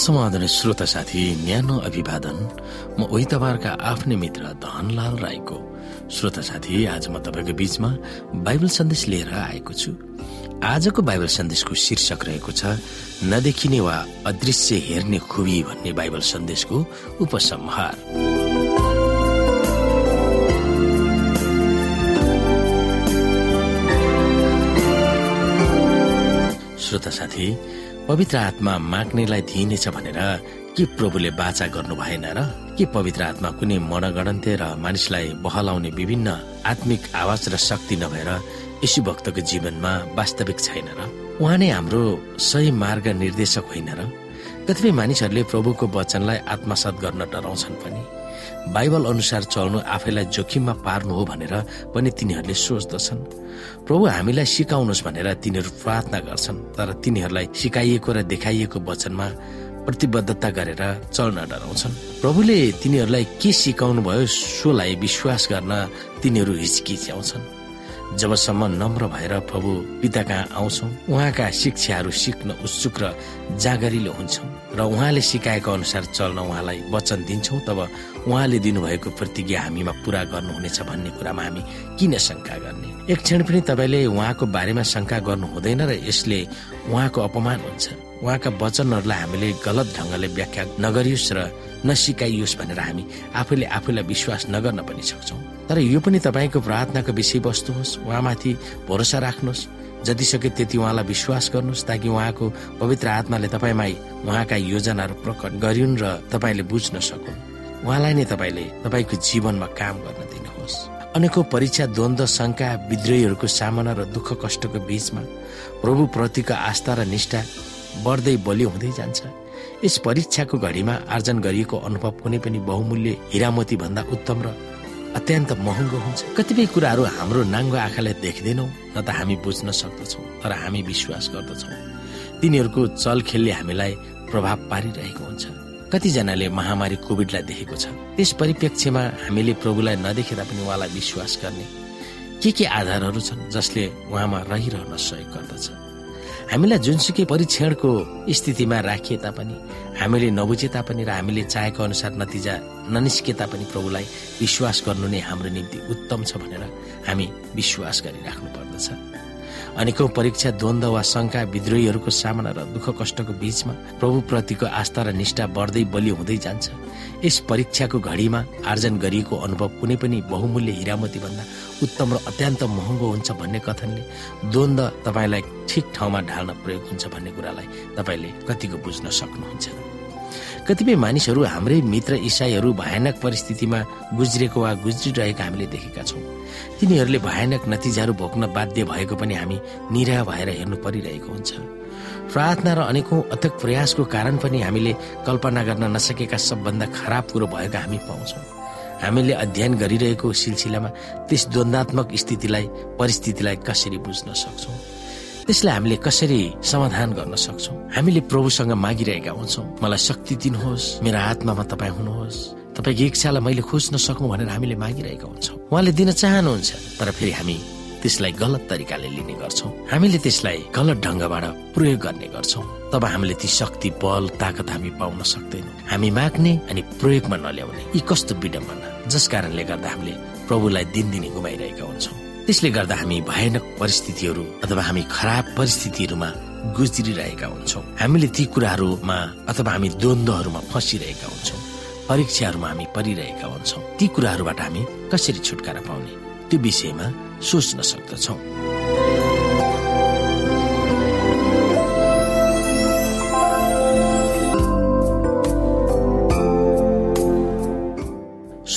समाधान श्रोता साथी न्यानो अभिवादन। म उही तपाईँहरूका आफ्नै मित्र धनलाल राईको। श्रोता साथी आज म तपाईँको बीचमा बाइबल सन्देश लिएर आएको छु। आजको बाइबल सन्देशको शीर्षक रहेको छ नदेखिने वा अदृश्य हेर्ने खुबी भन्ने बाइबल सन्देशको उपसंहार। श्रोता साथी पवित्र आत्मा माग्नेलाई दिइनेछ भनेर के प्रभुले बाचा गर्नु भएन र के पवित्र आत्मा कुनै मनगणन्ते र मानिसलाई बहलाउने विभिन्न आत्मिक आवाज र शक्ति नभएर यशु भक्तको जीवनमा वास्तविक छैन र। उहाँ नै हाम्रो सही मार्ग निर्देशक होइन र। कतिपय मानिसहरूले प्रभुको वचनलाई आत्मसात गर्न डराउँछन् पनि। बाइबल अनुसार चल्नु आफैलाई जोखिममा पार्नु हो भनेर पनि तिनीहरूले सोच्दछन्। प्रभु हामीलाई सिकाउनुहोस् भनेर तिनीहरू प्रार्थना गर्छन् तर तिनीहरूलाई सिकाइएको र देखाइएको वचनमा प्रतिबद्धता गरेर चल्न डराउँछन्। प्रभुले तिनीहरूलाई के सिकाउनु भयो सोलाई विश्वास गर्न तिनीहरू हिचकिच्याउँछन्। जबसम्म नम्र भएर प्रभु पिता कहाँ आउँछौ उहाँका शिक्षाहरू सिक्न उत्सुक र जागरिलो हुन्छौँ र उहाँले सिकाएको अनुसार चल्न उहाँलाई वचन दिन्छौँ तब उहाँले दिनुभएको प्रतिज्ञा हामीमा पूरा गर्नुहुनेछ भन्ने कुरामा हामी किन शङ्का गर्ने? एक क्षण पनि तपाईँले उहाँको बारेमा शङ्का गर्नु हुँदैन र यसले उहाँको अपमान हुन्छ। उहाँका वचनहरूलाई हामीले गलत ढङ्गले व्याख्या नगरियोस् र नसिकाइयोस् भनेर हामी आफूले आफूलाई विश्वास नगर्न पनि सक्छौँ। तर यो पनि तपाईँको प्रार्थनाको विषयवस्तु होस्। उहाँमाथि भरोसा राख्नुहोस्। जति सक्यो त्यति उहाँलाई विश्वास गर्नुहोस् ताकि उहाँको पवित्र आत्माले तपाईँमा उहाँका योजनाहरू प्रकट गरिन् र तपाईँले बुझ्न सकुन्। उहाँलाई नै तपाईँले तपाईँको जीवनमा काम गर्न दिनुहोस्। अनेकौं परीक्षा द्वन्द शङ्का विद्रोहीहरूको सामना र दुःख कष्टको बीचमा प्रभु प्रतिको आस्था र निष्ठा बढ्दै बलियो हुँदै जान्छ। यस परीक्षाको घडीमा आर्जन गरिएको अनुभव कुनै पनि बहुमूल्य हिरामती भन्दा उत्तम र अत्यन्त महँगो हुन्छ। कतिपय कुराहरू हाम्रो नाङ्गो आँखाले देख्दैनौ न त हामी बुझ्न सक्दछौ तर हामी विश्वास गर्दछौ। तिनीहरूको चलखेलले हामीलाई प्रभाव पारिरहेको हुन्छ। कतिजनाले महामारी कोभिडलाई देखेको छ। त्यस परिप्रेक्ष्यमा हामीले प्रभुलाई नदेखेर पनि उहाँलाई विश्वास गर्ने के के आधारहरू छन् जसले उहाँमा रहिरहन सहयोग गर्दछ। हामीलाई जुनसुकै परीक्षणको स्थितिमा राखिए तापनि हामीले नबुझे तापनि र हामीले चाहेको अनुसार नतिजा ननिस्के तापनि प्रभुलाई विश्वास गर्नु नै हाम्रो निम्ति उत्तम छ भनेर हामी विश्वास गरिराख्नु पर्दछ। अनेकौं परीक्षा द्वन्द वा शङ्का विद्रोहीहरूको सामना र दुःख कष्टको बीचमा प्रभुप्रतिको आस्था र निष्ठा बढ्दै बलियो हुँदै जान्छ। यस परीक्षाको घडीमा आर्जन गरिएको अनुभव कुनै पनि बहुमूल्य हिरामती भन्दा उत्तम र अत्यन्त महँगो हुन्छ भन्ने कथनले द्वन्द तपाईँलाई ठिक ठाउँमा ढाल्न प्रयोग हुन्छ भन्ने कुरालाई तपाईँले कतिको बुझ्न सक्नुहुन्छ। कतिपय मानिसहरू हाम्रै मित्र इसाईहरू भयानक परिस्थितिमा गुज्रेको वा गुज्रिरहेका हामीले देखेका छौँ। तिनीहरूले भयानक नतिजाहरू भोग्न बाध्य भएको पनि हामी निरा भएर हेर्नु परिरहेको हुन्छ। प्रार्थना र अनेकौं अथक प्रयासको कारण पनि हामीले कल्पना गर्न नसकेका सबभन्दा खराब कुरो भएको हामी पाउँछौँ। हामीले अध्ययन गरिरहेको सिलसिलामा त्यस द्वन्दात्मक स्थितिलाई परिस्थितिलाई कसरी बुझ्न सक्छौँ? त्यसलाई हामीले कसरी समाधान गर्न सक्छौँ? हामीले प्रभुसँग मागिरहेका हुन्छौँ। मलाई शक्ति दिनुहोस् मेरो आत्मामा तपाईँ हुनुहोस्। तपाईँको इच्छालाई मैले खोज्न सकौँ भनेर हामीले मागिरहेका हुन्छौँ। उहाँले दिन चाहनुहुन्छ तर फेरि हामी त्यसलाई गलत तरिकाले लिने गर्छौँ। हामीले त्यसलाई गलत ढङ्गबाट प्रयोग गर्ने गर्छौँ। तब हामीले ती शक्ति बल ताकत हामी पाउन सक्दैनौँ। हामी माग्ने अनि प्रयोगमा नल्याउने यी कस्तो विडम्बना जस कारणले गर्दा हामीले प्रभुलाई दिनदिनै गुमाइरहेका हुन्छौँ। त्यसले गर्दा हामी भयानक परिस्थितिहरू अथवा हामी खराब परिस्थितिहरूमा गुज्रिरहेका हुन्छौँ। हामीले ती कुराहरूमा अथवा हामी द्वन्द्वहरूमा फँसिरहेका हुन्छौँ। परीक्षाहरूमा हामी परिरहेका हुन्छौँ। ती कुराहरूबाट हामी कसरी छुटकारा पाउने? त्यो विषयमा सोच्न सक्दछौ।